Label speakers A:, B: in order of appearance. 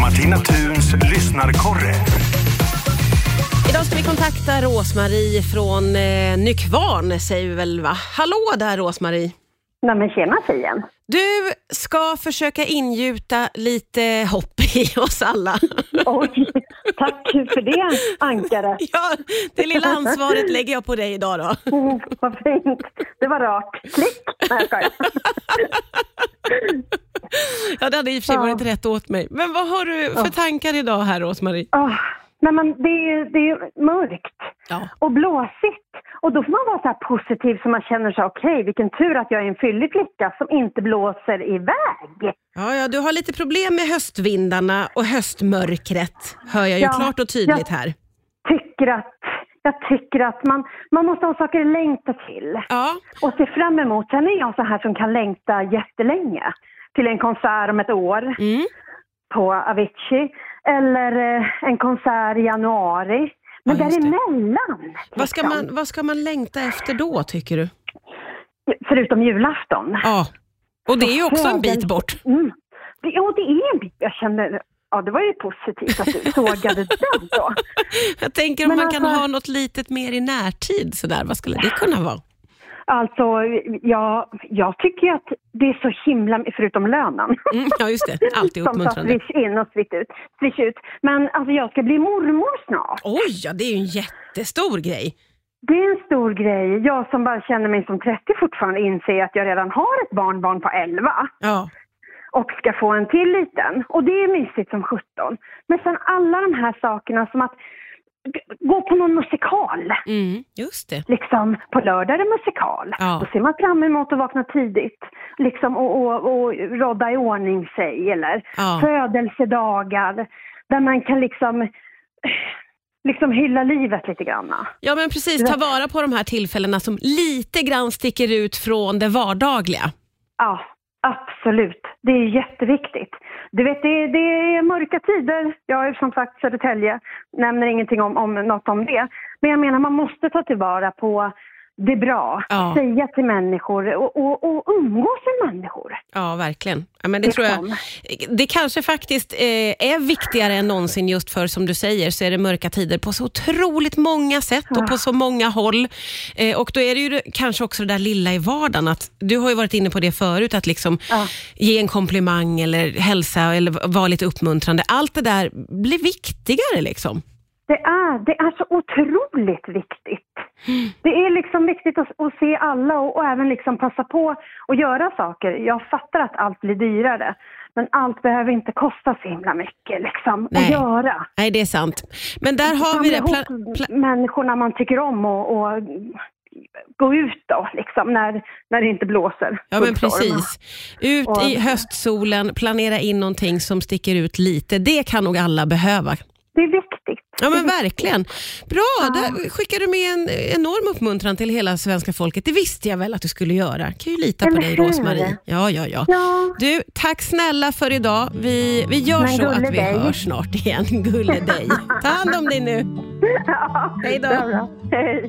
A: Martina Thuns lyssnarkorre.
B: Idag ska vi kontakta Rosmarie från eh, Nykvarn, säger vi väl va? Hallå där Rosmarie!
C: Nej men tjena tjejen.
B: Du ska försöka ingjuta lite hopp i oss alla.
C: Oj, tack för det ankaret.
B: Ja, det lilla ansvaret lägger jag på dig idag då.
C: Mm, vad fint. Det var rart. Klick. Nej, jag.
B: Ja, det hade i och för sig
C: Ja.
B: varit rätt åt mig. Men vad har du för tankar idag här Rosmarie?
C: Åh, Nej men det är, det är mörkt
B: Ja.
C: och blåsigt. Och då får man vara så här positiv så man känner sig okej, vilken tur att jag är en fyllig flicka som inte blåser iväg.
B: Ja, ja, du har lite problem med höstvindarna och höstmörkret, hör jag ju
C: Ja,
B: klart och tydligt
C: ja.
B: här.
C: Tycker att, jag tycker att man, man måste ha saker att längta till.
B: Ja,
C: och se fram emot. Sen är jag så här som kan längta jättelänge till en konsert om ett år
B: mm.
C: på Avicii eller eh, en konsert i januari. Men
B: Ja,
C: däremellan,
B: vad, ska
C: liksom,
B: man, vad ska man längta efter då, tycker du?
C: förutom julafton.
B: Ja, och det är ju också en bit bort.
C: Mm. Det, ja, det är en bit. Jag känner, ja det var ju positivt att du sågade den då.
B: Jag tänker om
C: Men
B: man kan
C: alltså-
B: ha något litet mer i närtid, sådär. vad skulle det kunna vara?
C: Alltså, ja, jag tycker att det är så himla, förutom lönen.
B: Mm, ja, just det. Alltid
C: Som tar
B: uppmuntrande.
C: swish in och swish ut. Swish ut. Men alltså jag ska bli mormor snart.
B: Oj, ja, det är ju en jättestor grej.
C: Det är en stor grej. Jag som bara känner mig som 30 fortfarande inser att jag redan har ett barnbarn på 11
B: Ja,
C: och ska få en till liten. Och det är mysigt som 17. Men sen alla de här sakerna som att gå på någon musikal.
B: mm, just det.
C: Liksom, på lördag är det musikal.
B: Ja.
C: Då ser man fram emot att vakna tidigt liksom, och, och, och rodda i ordning sig. Eller
B: Ja.
C: födelsedagar där man kan liksom, liksom hylla livet lite grann.
B: Ja, men precis. Ta vara på de här tillfällena som lite grann sticker ut från det vardagliga.
C: Ja, absolut. Det är jätteviktigt. Du vet, det, det är mörka tider. Jag är som sagt Södertälje, nämner ingenting om, om något om det. Men jag menar, man måste ta tillvara på det bra.
B: Ja.
C: Säga till människor och, och, och umgås med människor.
B: Ja, verkligen. Ja, men det,
C: Liksom.
B: tror jag. det kanske faktiskt eh, är viktigare än någonsin just för, som du säger, så är det mörka tider på så otroligt många sätt och på så många håll. Eh, och då är det ju det- kanske också det där lilla i vardagen. Att, du har ju varit inne på det förut, att liksom
C: Ja.
B: ge en komplimang eller hälsa eller vara lite uppmuntrande. Allt det där blir viktigare liksom.
C: Det är, det är så otroligt viktigt. Det är liksom viktigt att, att se alla och, och även liksom passa på att göra saker. Jag fattar att allt blir dyrare, men allt behöver inte kosta så himla mycket liksom,
B: Nej.
C: att göra.
B: Nej, det är sant. Men där har vi det. Pla- pla-
C: människorna man tycker om och, och gå ut då, liksom, när, när det inte blåser.
B: Ja, men precis. Ut
C: Och-
B: i höstsolen, planera in någonting som sticker ut lite. Det kan nog alla behöva.
C: Det är viktigt.
B: Ja, men verkligen. Bra, där skickar du med en enorm uppmuntran till hela svenska folket. Det visste jag väl att du skulle göra. kan ju lita på dig? Rosmarie. Ja, ja, ja.
C: Ja.
B: Du, tack snälla för idag. Vi, vi gör
C: Men
B: så att vi
C: dig.
B: hörs snart igen. Gulle dig. Ta hand om dig nu.
C: Ja,
B: Hej då.
C: Hej.